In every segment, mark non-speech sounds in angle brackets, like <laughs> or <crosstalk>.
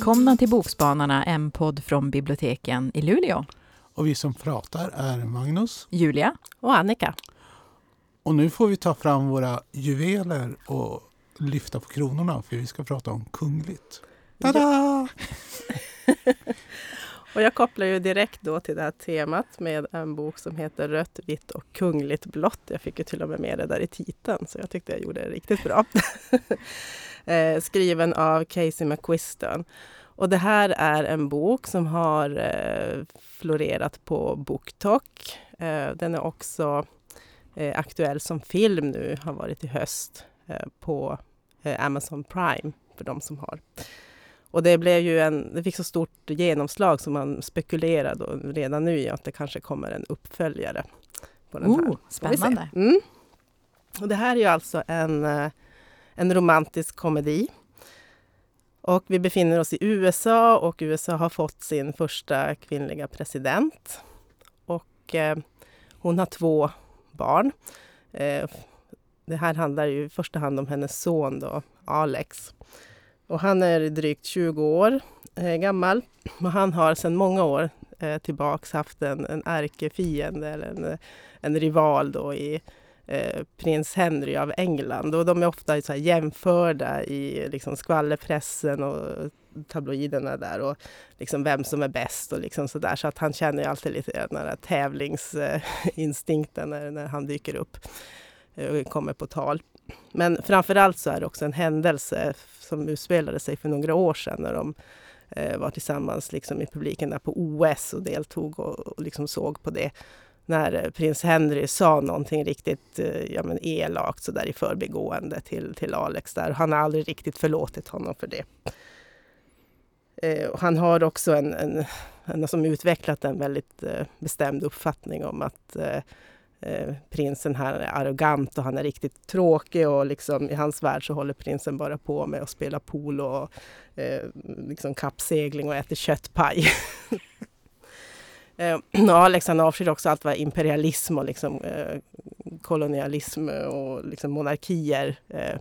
Välkomna till Bokspanarna, en podd från biblioteken i Luleå. Och vi som pratar är Magnus, Julia och Annika. Och nu får vi ta fram våra juveler och lyfta på kronorna för vi ska prata om kungligt. Tada! <laughs> och jag kopplar ju direkt då till det här temat med en bok som heter Rött, vitt och kungligt blått. Jag fick ju till och med med det där i titeln så jag tyckte jag gjorde det riktigt bra. <laughs> Eh, skriven av Casey McQuiston. Och det här är en bok som har eh, florerat på BookTok. Eh, den är också aktuell som film nu, har varit i höst på Amazon Prime för de som har. Och det blev ju en, det fick så stort genomslag som man spekulerade redan nu i att det kanske kommer en uppföljare. På den oh, här. Spännande! Mm. Och det här är ju alltså en en romantisk komedi. Och vi befinner oss i USA och USA har fått sin första kvinnliga president. Och eh, hon har två barn. Eh, det här handlar ju i första hand om hennes son då, Alex. Och han är drygt 20 år eh, gammal. Och han har sedan många år eh, tillbaks haft en, en ärkefiende eller en, en rival då i Eh, prins Henry av England. Och de är ofta så jämförda i liksom skvallerpressen och tabloiderna där och liksom vem som är bäst och liksom så där. Så att han känner ju alltid lite den där tävlingsinstinkten när, när han dyker upp eh, och kommer på tal. Men framför allt så är det också en händelse som utspelade sig för några år sedan när de eh, var tillsammans liksom i publiken där på OS och deltog och, och liksom såg på det när eh, prins Henry sa någonting riktigt eh, ja, men elakt så där i förbigående till, till Alex. där. Han har aldrig riktigt förlåtit honom för det. Eh, han har också en, en, en som utvecklat en väldigt eh, bestämd uppfattning om att eh, eh, prinsen här är arrogant och han är riktigt tråkig och liksom, i hans värld så håller prinsen bara på med att spela polo och liksom kappsegling och äter köttpaj. <laughs> Eh, Alex han avskyr också allt vad imperialism och liksom, eh, kolonialism och liksom monarkier eh,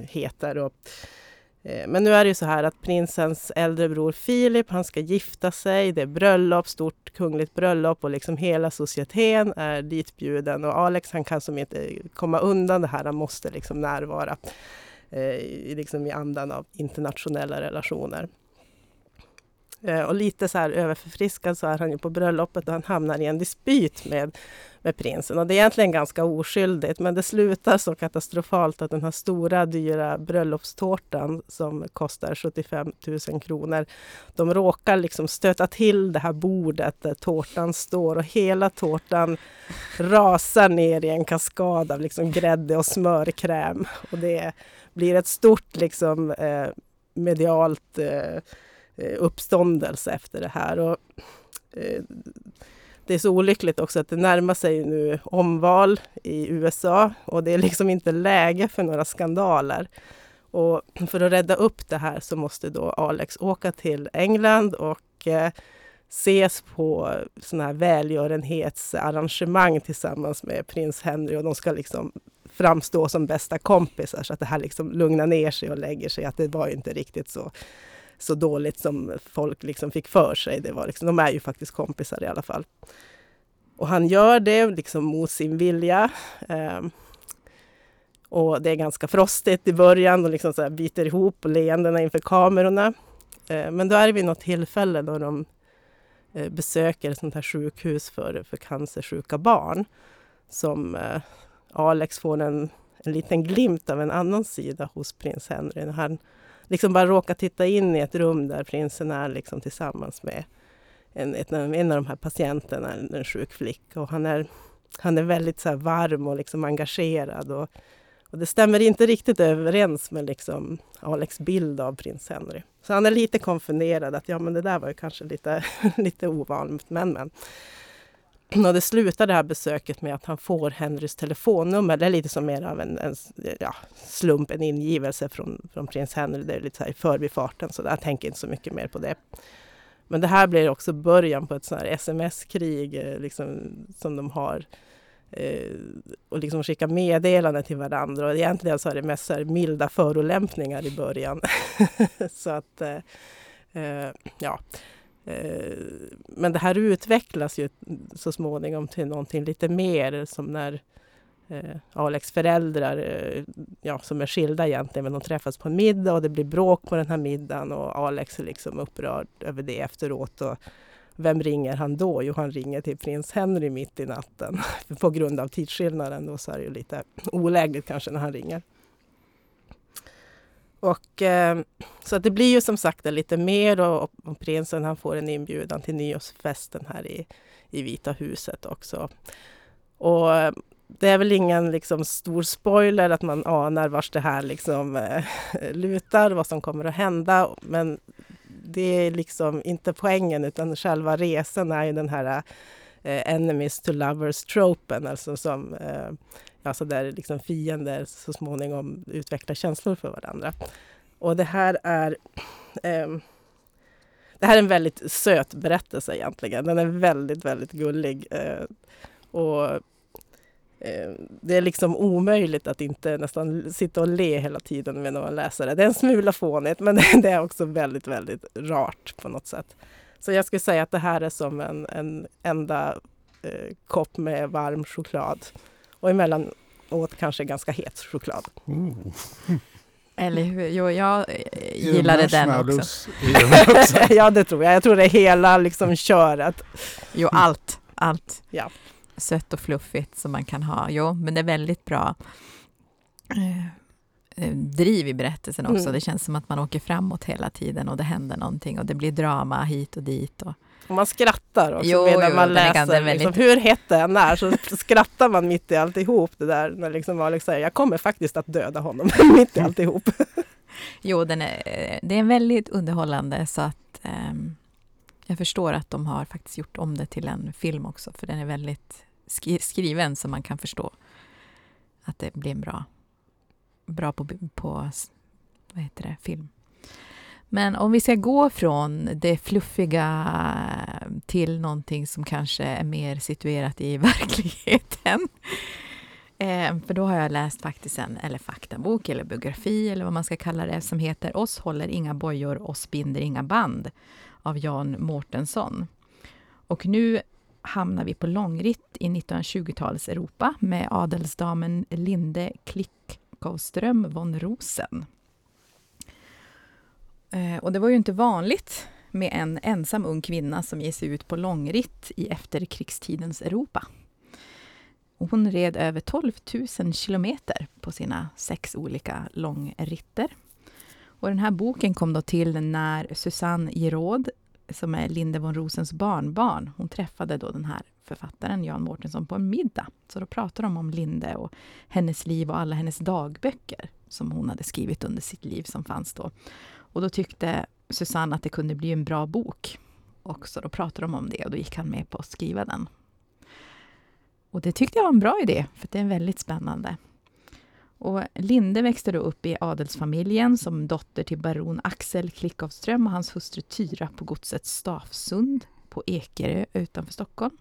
heter. Och, eh, men nu är det ju så här att prinsens äldre bror Filip, han ska gifta sig. Det är bröllop, stort kungligt bröllop och liksom hela societeten är ditbjuden. Och Alex han kan som inte komma undan det här, han måste liksom närvara eh, liksom i andan av internationella relationer. Eh, och lite så här överförfriskad så är han ju på bröllopet och han hamnar i en dispyt med, med prinsen. Och det är egentligen ganska oskyldigt men det slutar så katastrofalt att den här stora dyra bröllopstårtan som kostar 75 000 kronor. De råkar liksom stöta till det här bordet där tårtan står och hela tårtan rasar ner i en kaskad av liksom grädde och smörkräm. Och det blir ett stort liksom eh, medialt Eh, Eh, uppståndelse efter det här. Och, eh, det är så olyckligt också att det närmar sig nu omval i USA och det är liksom inte läge för några skandaler. Och för att rädda upp det här så måste då Alex åka till England och eh, ses på sådana här välgörenhetsarrangemang tillsammans med prins Henry och de ska liksom framstå som bästa kompisar så att det här liksom lugnar ner sig och lägger sig att det var inte riktigt så så dåligt som folk liksom fick för sig. Det var liksom, de är ju faktiskt kompisar i alla fall. Och han gör det liksom mot sin vilja. Eh, och det är ganska frostigt i början och liksom så här biter ihop och leendena inför kamerorna. Eh, men då är det vid något tillfälle då de eh, besöker ett sånt här sjukhus för, för cancersjuka barn. Som eh, Alex får en, en liten glimt av en annan sida hos prins Henry. När han liksom bara råka titta in i ett rum där prinsen är liksom tillsammans med en, en av de här patienterna, en sjuk flicka. Och han är, han är väldigt så varm och liksom engagerad. Och, och det stämmer inte riktigt överens med liksom Alex bild av prins Henry. Så han är lite konfunderad att ja, men det där var ju kanske lite, <laughs> lite ovanligt. Men, men. Och det slutar det här besöket med att han får Henrys telefonnummer. Det är lite som mer av en, en ja, slump, en ingivelse från, från prins Henry. Det är lite så här i förbifarten, så jag tänker inte så mycket mer på det. Men det här blir också början på ett sånt här sms-krig eh, liksom, som de har. Eh, och liksom skicka meddelanden till varandra. Och egentligen så är det mest så milda förolämpningar i början. <laughs> så att eh, Eh, ja. Eh, men det här utvecklas ju så småningom till någonting lite mer som när eh, Alex föräldrar, eh, ja, som är skilda egentligen, men de träffas på en middag och det blir bråk på den här middagen och Alex är liksom upprörd över det efteråt. Och vem ringer han då? Jo, han ringer till prins Henry mitt i natten. <laughs> på grund av tidsskillnaden då så är det ju lite olägligt kanske när han ringer. Och, eh, så att det blir ju som sagt lite mer och, och, prinsen han får en inbjudan till nyårsfesten här i, i Vita huset också. Och eh, det är väl ingen liksom, stor spoiler att man anar vars det här liksom, eh, <laughs> lutar, vad som kommer att hända. Men det är liksom inte poängen utan själva resan är ju den här eh, enemies to lovers-tropen, alltså som eh, alltså där liksom fiender så småningom utvecklar känslor för varandra. Och det här är eh, det här är en väldigt söt berättelse egentligen. Den är väldigt, väldigt gullig. Eh, och eh, det är liksom omöjligt att inte nästan sitta och le hela tiden med någon läsare. Det är en smula fånigt men <laughs> det är också väldigt, väldigt rart på något sätt. Så jag skulle säga att det här är som en, en enda eh, kopp med varm choklad och emellanåt kanske ganska het choklad. Oh. Eller hur? Jo, jag eh, gillade den <laughs> också. ja, det tror jag. Jag tror det är hela liksom köret. Jo, allt. Allt. Ja. Sött och fluffigt som man kan ha. Jo, men det är väldigt bra eh, eh, driv i berättelsen också. Mm. Det känns som att man åker framåt hela tiden och det händer någonting och det blir drama hit och dit. Och, och man skrattar också jo, medan jo, man läser. Väldigt... Liksom, hur hett det än är så <laughs> skrattar man mitt i alltihop. Det där när liksom Alex säger jag kommer faktiskt att döda honom <laughs> mitt i alltihop. <laughs> jo, den är, det är väldigt underhållande så att um, jag förstår att de har faktiskt gjort om det till en film också för den är väldigt skri skriven så man kan förstå att det blir bra, bra på, på vad heter det, film. Men om vi ska gå från det fluffiga till någonting som kanske är mer situerat i <laughs> verkligheten. Ehm, för då har jag läst faktiskt en eller faktabok eller biografi eller vad man ska kalla det som heter Oss håller inga bojor, oss binder inga band av Jan Mårtensson. Och nu hamnar vi på långritt i 1920-talets Europa med adelsdamen Linde Klickowström von Rosen. Eh, och det var ju inte vanligt med en ensam ung kvinna som ger sig ut på långritt i efterkrigstidens Europa. Hon red över 12 000 kilometer på sina sex olika långritter. Och den här boken kom då till när Susanne Giraud, som är Linde von Rosens barnbarn, hon träffade då den här författaren Jan Mårtensson på en middag. Så då pratade de om Linde och hennes liv och alla hennes dagböcker som hon hade skrivit under sitt liv som fanns då. Och då tyckte Susanne att det kunde bli en bra bok också. Då pratade de om det och då gick han med på att skriva den. Och det tyckte jag var en bra idé, för det är väldigt spännande. Och Linde växte då upp i adelsfamiljen som dotter till baron Axel Klickovström och hans hustru Tyra på godset Stafsund på Ekerö utanför Stockholm.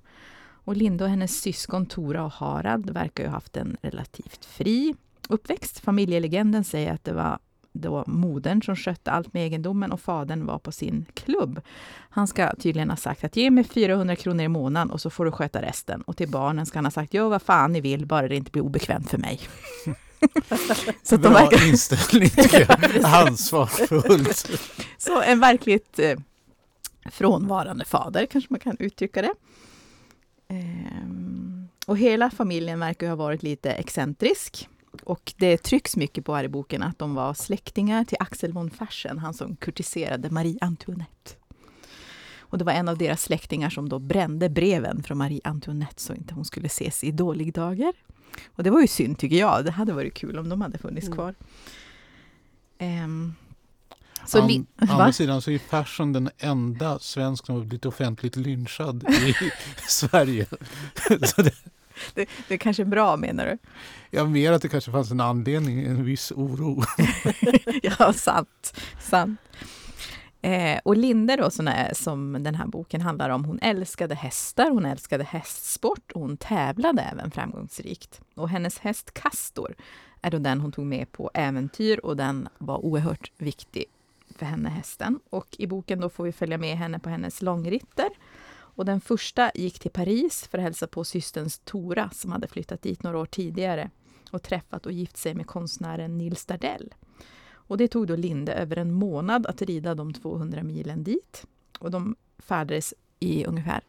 Och Linde och hennes syskon Tora och Harald verkar ju ha haft en relativt fri uppväxt. Familjelegenden säger att det var då modern som skötte allt med egendomen och fadern var på sin klubb. Han ska tydligen ha sagt att ge mig 400 kronor i månaden och så får du sköta resten. Och till barnen ska han ha sagt, gör vad fan ni vill, bara det inte blir obekvämt för mig. <laughs> så Bra verkar... inställning <laughs> tycker jag. Ansvarsfullt. <laughs> så en verkligt eh, frånvarande fader, kanske man kan uttrycka det. Ehm, och hela familjen verkar ha varit lite excentrisk. Och det trycks mycket på här i boken att de var släktingar till Axel von Fersen, han som kurtiserade Marie Antoinette. Och det var en av deras släktingar som då brände breven från Marie Antoinette så inte hon skulle ses i dålig dagar. Och det var ju synd tycker jag. Det hade varit kul om de hade funnits mm. kvar. Um, så An, andra sidan så är Persson den enda svensk som har blivit offentligt lynchad i <laughs> Sverige. <laughs> det, det, är kanske är bra menar du? Ja, mer att det kanske fanns en anledning, en viss oro. <laughs> ja, sant. sant. Eh, och Linde då, som, är, som den här boken handlar om, hon älskade hästar, hon älskade hästsport och hon tävlade även framgångsrikt. Och hennes häst Castor är då den hon tog med på äventyr och den var oerhört viktig för henne, hästen. Och i boken då får vi följa med henne på hennes långritter. Och den första gick till Paris för att hälsa på systerns Tora som hade flyttat dit några år tidigare och träffat och gift sig med konstnären Nils Dardell. Och det tog då Linde över en månad att rida de 200 milen dit. Och de färdades i ungefär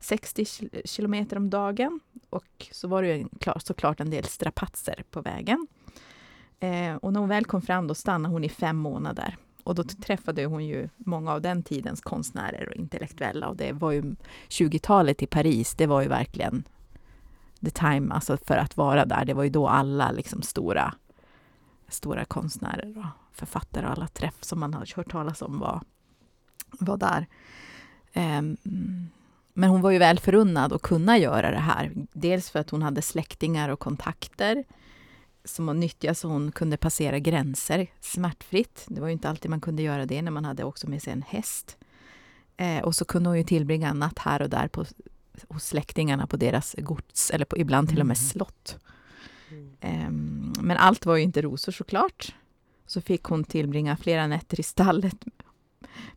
60 kilometer om dagen. Och så var det ju såklart en del strapatser på vägen. Eh, och när hon väl kom fram då stannade hon i fem månader. Och då träffade hon ju många av den tidens konstnärer och intellektuella. Och det var ju 20-talet i Paris, det var ju verkligen the time alltså för att vara där. Det var ju då alla liksom stora, stora konstnärer och författare och alla träff som man har hört talas om var, var där. Um, men hon var ju väl förunnad att kunna göra det här. Dels för att hon hade släktingar och kontakter som hon nyttjade så hon kunde passera gränser smärtfritt. Det var ju inte alltid man kunde göra det när man hade också med sig en häst. Eh, och så kunde hon ju tillbringa natt här och där på, hos släktingarna på deras gods, eller på, ibland till och med mm. slott. Eh, men allt var ju inte rosor såklart. Så fick hon tillbringa flera nätter i stallet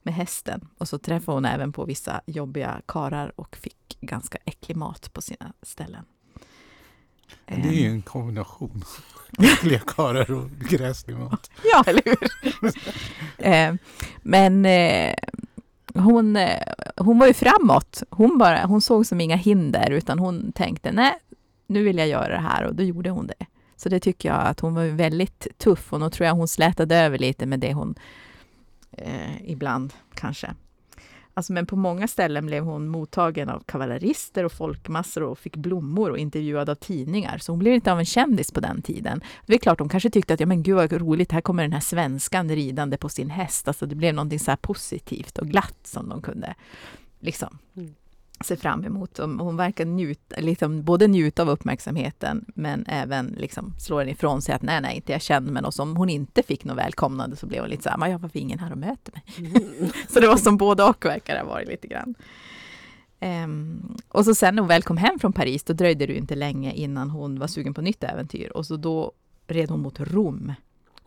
med hästen. Och så träffade hon även på vissa jobbiga karar och fick ganska äcklig mat på sina ställen. Det är ju ehm. en kombination. <laughs> Äckliga karlar och gräslig mat. <laughs> Ja, eller hur? <laughs> Ehm, men eh, hon, eh, hon var ju framåt. Hon, bara, hon såg som inga hinder, utan hon tänkte nej, nu vill jag göra det här och då gjorde hon det. Så det tycker jag att hon var väldigt tuff och då tror jag hon slätade över lite med det hon eh, ibland kanske Alltså, men på många ställen blev hon mottagen av kavallerister och folkmassor och fick blommor och intervjuad av tidningar. Så hon blev inte av en kändis på den tiden. Det är klart, de kanske tyckte att ja, men gud vad roligt, här kommer den här svenskan ridande på sin häst. Alltså, det blev någonting så positivt och glatt som de kunde liksom, mm se fram emot. Hon verkar njuta, liksom, både njuta av uppmärksamheten men även liksom slå den ifrån sig att nej, nej, inte jag känner mig. Och om hon inte fick något välkomnande så blev hon lite så här, ja, varför ingen här och möter mig? Mm. <laughs> så det var som både och verkar det ha varit lite grann. Um, och så sen när hon väl kom hem från Paris, då dröjde det ju inte länge innan hon var sugen på nytt äventyr. Och så då red hon mot Rom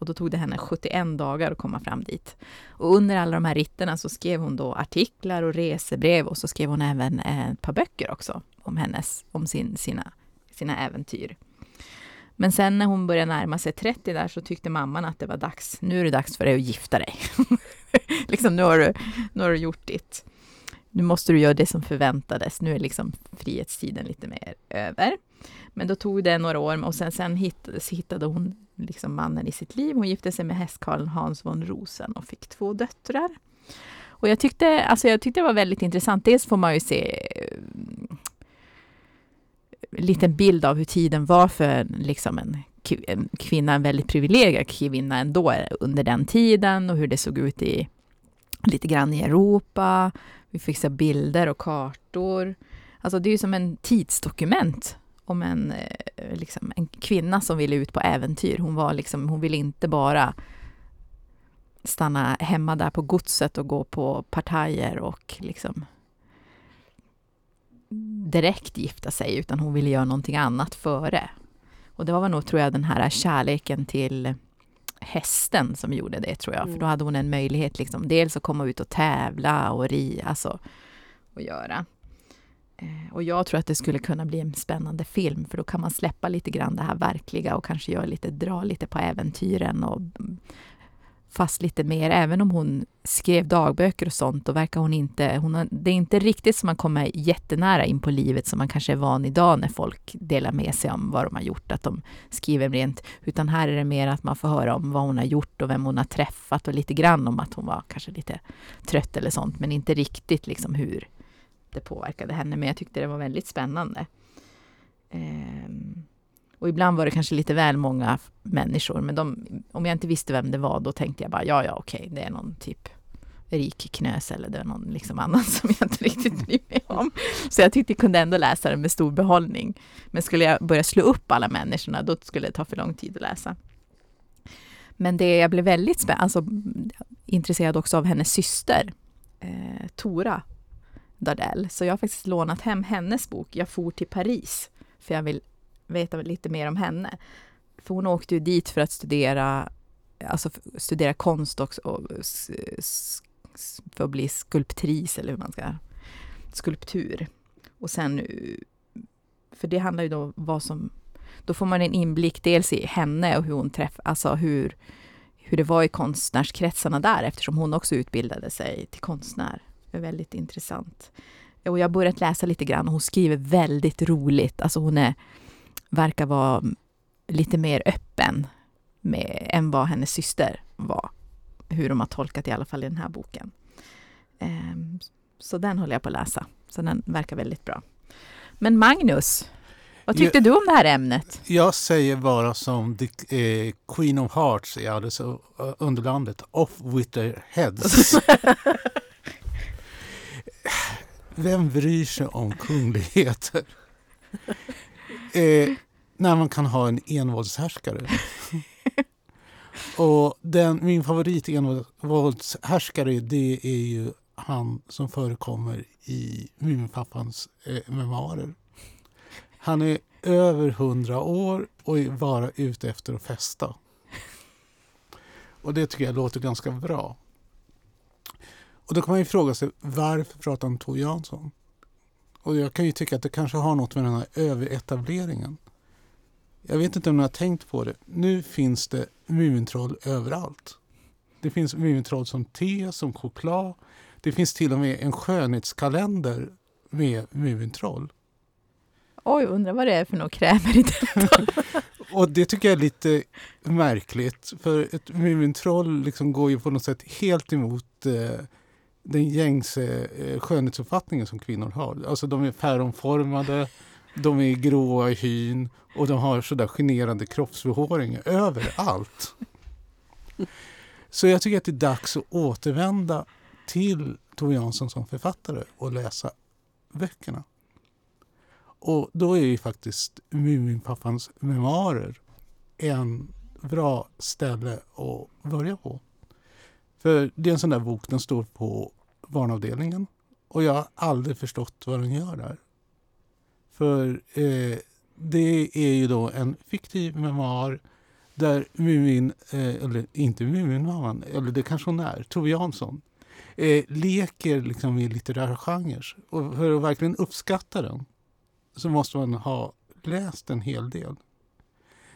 och då tog det henne 71 dagar att komma fram dit. Och under alla de här ritterna så skrev hon då artiklar och resebrev och så skrev hon även eh, ett par böcker också om hennes, om sin, sina, sina äventyr. Men sen när hon började närma sig 30 där så tyckte mamman att det var dags. Nu är det dags för dig att gifta dig. <laughs> liksom, nu har, du, nu har du gjort ditt. Nu måste du göra det som förväntades. Nu är liksom frihetstiden lite mer över. Men då tog det några år och sen, sen hittade hon liksom mannen i sitt liv. Hon gifte sig med hästkarlen Hans von Rosen och fick två döttrar. Och jag tyckte, alltså jag tyckte det var väldigt intressant. Dels får man ju se eh, en liten bild av hur tiden var för liksom en, en kvinna, en väldigt privilegierad kvinna ändå eh, under den tiden och hur det såg ut i lite grann i Europa. Vi fixar bilder och kartor. Alltså det är ju som en tidsdokument om en, eh, liksom, en kvinna som ville ut på äventyr. Hon, var liksom, hon ville inte bara stanna hemma där på godset och gå på partajer och liksom direkt gifta sig, utan hon ville göra någonting annat före. Och det var nog, tror jag, den här kärleken till hästen som gjorde det, tror jag. Mm. För då hade hon en möjlighet, liksom, dels att komma ut och tävla och ri, alltså, och göra. Eh, och jag tror att det skulle kunna bli en spännande film, för då kan man släppa lite grann det här verkliga och kanske göra lite, dra lite på äventyren och fast lite mer. Även om hon skrev dagböcker och sånt, då verkar hon inte... Hon har, det är inte riktigt som man kommer jättenära in på livet som man kanske är van idag när folk delar med sig om vad de har gjort, att de skriver rent. Utan här är det mer att man får höra om vad hon har gjort och vem hon har träffat och lite grann om att hon var kanske lite trött eller sånt, men inte riktigt liksom hur det påverkade henne, men jag tyckte det var väldigt spännande. Um, och ibland var det kanske lite väl många människor, men de, om jag inte visste vem det var, då tänkte jag bara ja, ja, okej, det är någon typ rik knös eller det är någon liksom annan <laughs> som jag inte riktigt bryr mig om. Så jag tyckte jag kunde ändå läsa det med stor behållning. Men skulle jag börja slå upp alla människorna, då skulle det ta för lång tid att läsa. Men det jag blev väldigt spänd, alltså, intresserad också av hennes syster, eh, Tora Dardell. Så jag har faktiskt lånat hem hennes bok Jag for till Paris, för jag vill veta lite mer om henne. För hon åkte ju dit för att studera alltså studera konst också och för att bli skulptris eller hur man ska, skulptur. Och sen, för det handlar ju då vad som, då får man en inblick dels i henne och hur hon träffade, alltså hur, hur det var i konstnärskretsarna där eftersom hon också utbildade sig till konstnär. Det är väldigt intressant. Och jag har börjat läsa lite grann och hon skriver väldigt roligt. Alltså hon är, verkar vara lite mer öppen med, än vad hennes syster var. Hur de har tolkat i alla fall i den här boken. Ehm, så den håller jag på att läsa. Så den verkar väldigt bra. Men Magnus, vad tyckte jag, du om det här ämnet? Jag säger bara som the, eh, Queen of Hearts i Alice uh, Underlandet. Off with their heads. <laughs> Vem bryr sig om kungligheter? Eh, när man kan ha en envåldshärskare. <laughs> Och den, min favorit envåldshärskare det är ju han som förekommer i Muminpappans eh, memoarer. Han är över hundra år och är bara ute efter att festa. Och det tycker jag låter ganska bra. Och då kan man ju fråga sig varför pratar om Tor Jansson? Och jag kan ju tycka att det kanske har något med den här överetableringen. Jag vet inte om ni har tänkt på det. Nu finns det Mumintroll överallt. Det finns Mumintroll som te, som choklad. Det finns till och med en skönhetskalender med Mumintroll. Oj, undrar vad det är för några krämer i den. <laughs> och det tycker jag är lite märkligt. För ett Mumintroll liksom går ju på något sätt helt emot eh, den gängse eh, eh, skönhetsuppfattningen som kvinnor har. Alltså de är päronformade, de är gråa i hyn och de har sådär generande kroppsbehåring överallt. Så jag tycker att det är dags att återvända till Tove Jansson som författare och läsa böckerna. Och då är ju faktiskt Muminpappans memoarer en bra ställe att börja på. För det är en sån där bok, den står på barnavdelningen och jag har aldrig förstått vad den gör där. För eh, det är ju då en fiktiv memoar där Mumin, eh, eller inte Muminmamman, eller det kanske hon är, Tove Jansson, eh, leker liksom i litterära genrer. Och för att verkligen uppskatta den så måste man ha läst en hel del.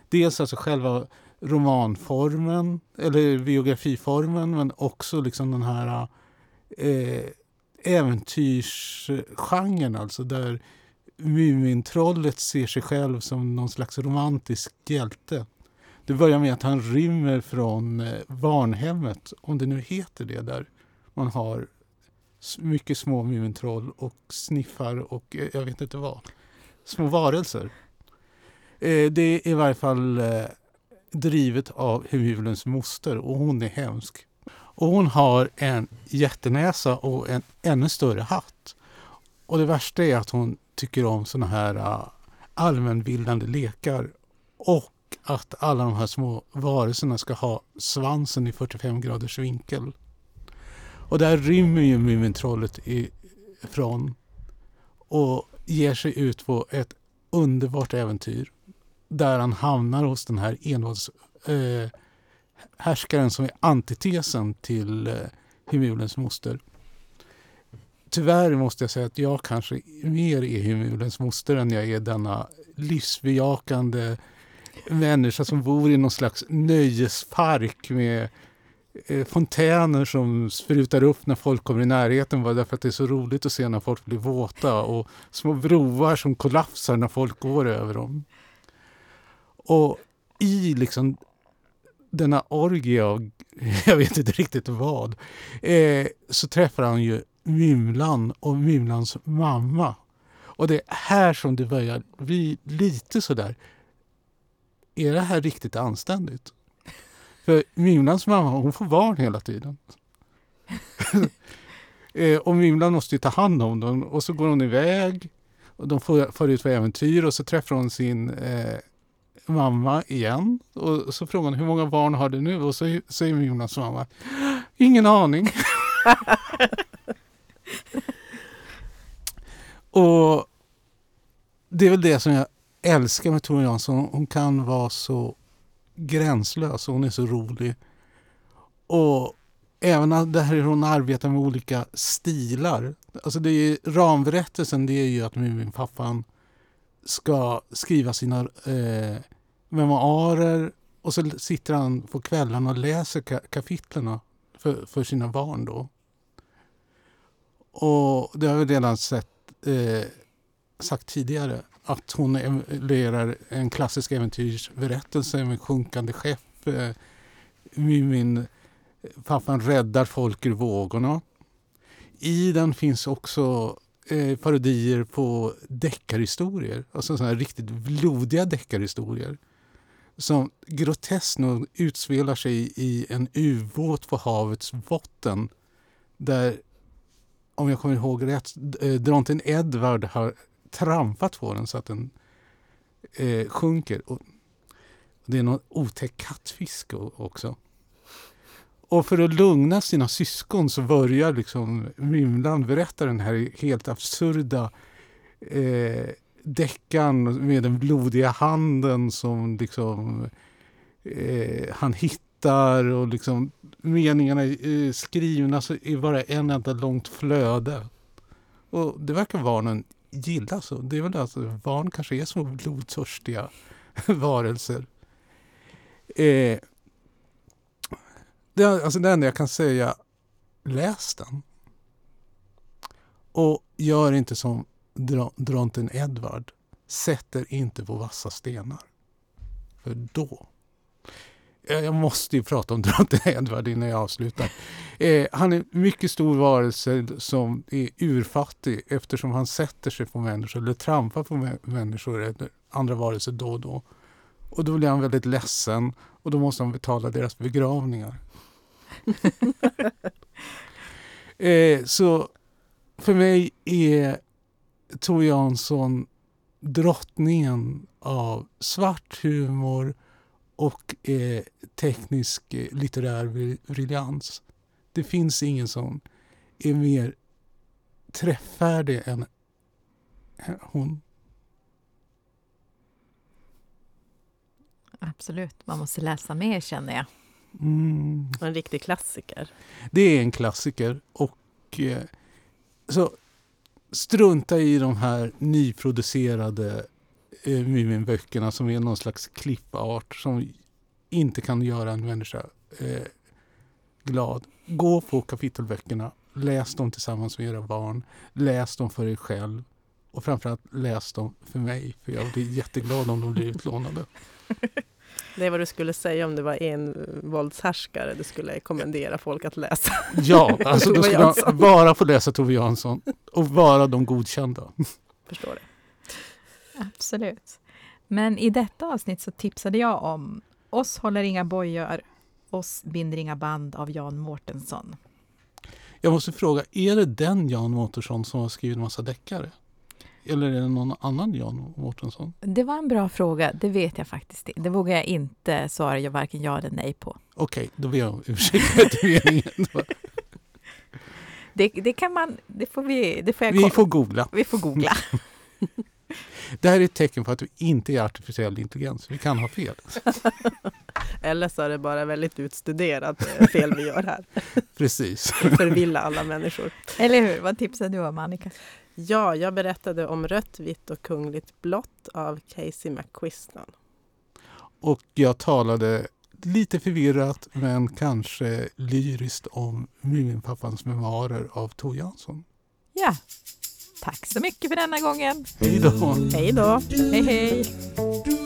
Dels alltså själva romanformen, eller biografiformen, men också liksom den här eh, äventyrsgenren, alltså där Mumintrollet ser sig själv som någon slags romantisk hjälte. Det börjar med att han rymmer från eh, barnhemmet, om det nu heter det, där man har mycket små Mumintroll och sniffar och eh, jag vet inte vad. Små varelser. Eh, det är i varje fall drivet av Hemulens moster och hon är hemsk. Och hon har en jättenäsa och en ännu större hatt. Och det värsta är att hon tycker om såna här äh, allmänbildande lekar och att alla de här små varelserna ska ha svansen i 45 graders vinkel. Och där rymmer ju Mumintrollet ifrån och ger sig ut på ett underbart äventyr där han hamnar hos den här envålds... Eh, härskaren som är antitesen till eh, Himulens moster. Tyvärr måste jag säga att jag kanske mer är Himulens moster än jag är denna livsbejakande människa som bor i någon slags nöjespark med eh, fontäner som sprutar upp när folk kommer i närheten bara därför att det är så roligt att se när folk blir våta och små broar som kollapsar när folk går över dem. Och i liksom denna orgie av, <laughs> jag vet inte riktigt vad, eh, så träffar han ju Mymlan och Mymlans mamma. Och det är här som det börjar bli lite sådär, är det här riktigt anständigt? <laughs> För Mymlans mamma hon får barn hela tiden. <laughs> eh, och Mymlan måste ju ta hand om dem och så går hon iväg och de får, får ut på äventyr och så träffar hon sin eh, mamma igen. Och så frågar hon hur många barn har du nu? Och så säger Jonas mamma, ingen aning. <laughs> och det är väl det som jag älskar med Tove Jansson. Hon kan vara så gränslös och hon är så rolig. Och även där hon arbetar med olika stilar. Alltså det är, ramberättelsen det är ju att Muminpappan ska skriva sina eh, memoarer och så sitter han på kvällarna och läser ka kapitlerna för, för sina barn då. Och det har vi redan sett, eh, sagt tidigare att hon emulerar en klassisk äventyrsberättelse med sjunkande skepp. Eh, Mumin, pappan räddar folk ur vågorna. I den finns också eh, parodier på deckarhistorier, alltså sådana här riktigt blodiga deckarhistorier som groteskt nog utspelar sig i en ubåt på havets botten där, om jag kommer ihåg rätt, eh, dronten Edward har trampat på den så att den eh, sjunker. Och det är någon otäck kattfisk också. Och för att lugna sina syskon så börjar liksom Mymlan berätta den här helt absurda eh, deckaren med den blodiga handen som liksom eh, han hittar och liksom meningarna är eh, skrivna så är bara en enda långt flöde. Och det verkar barnen gilla så. Det är väl alltså, barn kanske är små blodtörstiga <laughs> varelser. Eh, det, alltså det enda jag kan säga, läs den. Och gör inte som dronten Edvard. Sätter inte på vassa stenar. För då jag måste ju prata om <laughs> drottning Edvard innan jag avslutar. Eh, han är en mycket stor varelse som är urfattig eftersom han sätter sig på människor eller trampar på människor eller andra varelser då och då. Och då blir han väldigt ledsen och då måste han betala deras begravningar. <laughs> eh, så för mig är Tove Jansson drottningen av svart humor och eh, teknisk eh, litterär briljans. Det finns ingen som är mer träffärdig än hon. Absolut, man måste läsa mer känner jag. Mm. En riktig klassiker. Det är en klassiker. Och eh, så Strunta i de här nyproducerade eh, Muminböckerna som är någon slags klippart som inte kan göra en människa eh, glad. Gå på kapitelböckerna, läs dem tillsammans med era barn, läs dem för er själv och framförallt läs dem för mig, för jag blir jätteglad om de blir utlånade. <laughs> Det är vad du skulle säga om det var en våldshärskare du skulle kommendera folk att läsa. <laughs> Ja, <laughs> alltså då skulle man bara få läsa Tove Jansson och vara de godkända. Förstår det. Absolut. Men i detta avsnitt så tipsade jag om Oss håller inga bojor, Oss binder inga band av Jan Mårtensson. Jag måste fråga, är det den Jan Mårtensson som har skrivit en massa deckare? Eller är det någon annan Jan Mårtensson? Det var en bra fråga. Det vet jag faktiskt inte. Det vågar jag inte svara varken ja eller nej på. Okej, okay, då ber jag om ursäkt det, det kan man... Det får vi... Det får jag vi får googla. Vi får googla. <laughs> Det här är ett tecken på att vi inte är artificiell intelligens. Vi kan ha fel. <laughs> Eller så är det bara väldigt utstuderat eh, fel vi gör här. <laughs> Precis. Förvilla alla människor. Eller hur? Vad tipsade du om, Annika? Ja, jag berättade om Rött, vitt och kungligt blått av Casey McQuiston. Och jag talade lite förvirrat men kanske lyriskt om Muminpappans memoarer av Tor Jansson. Ja, tack så mycket för denna gången. Hej då. Hej då. Hej hej.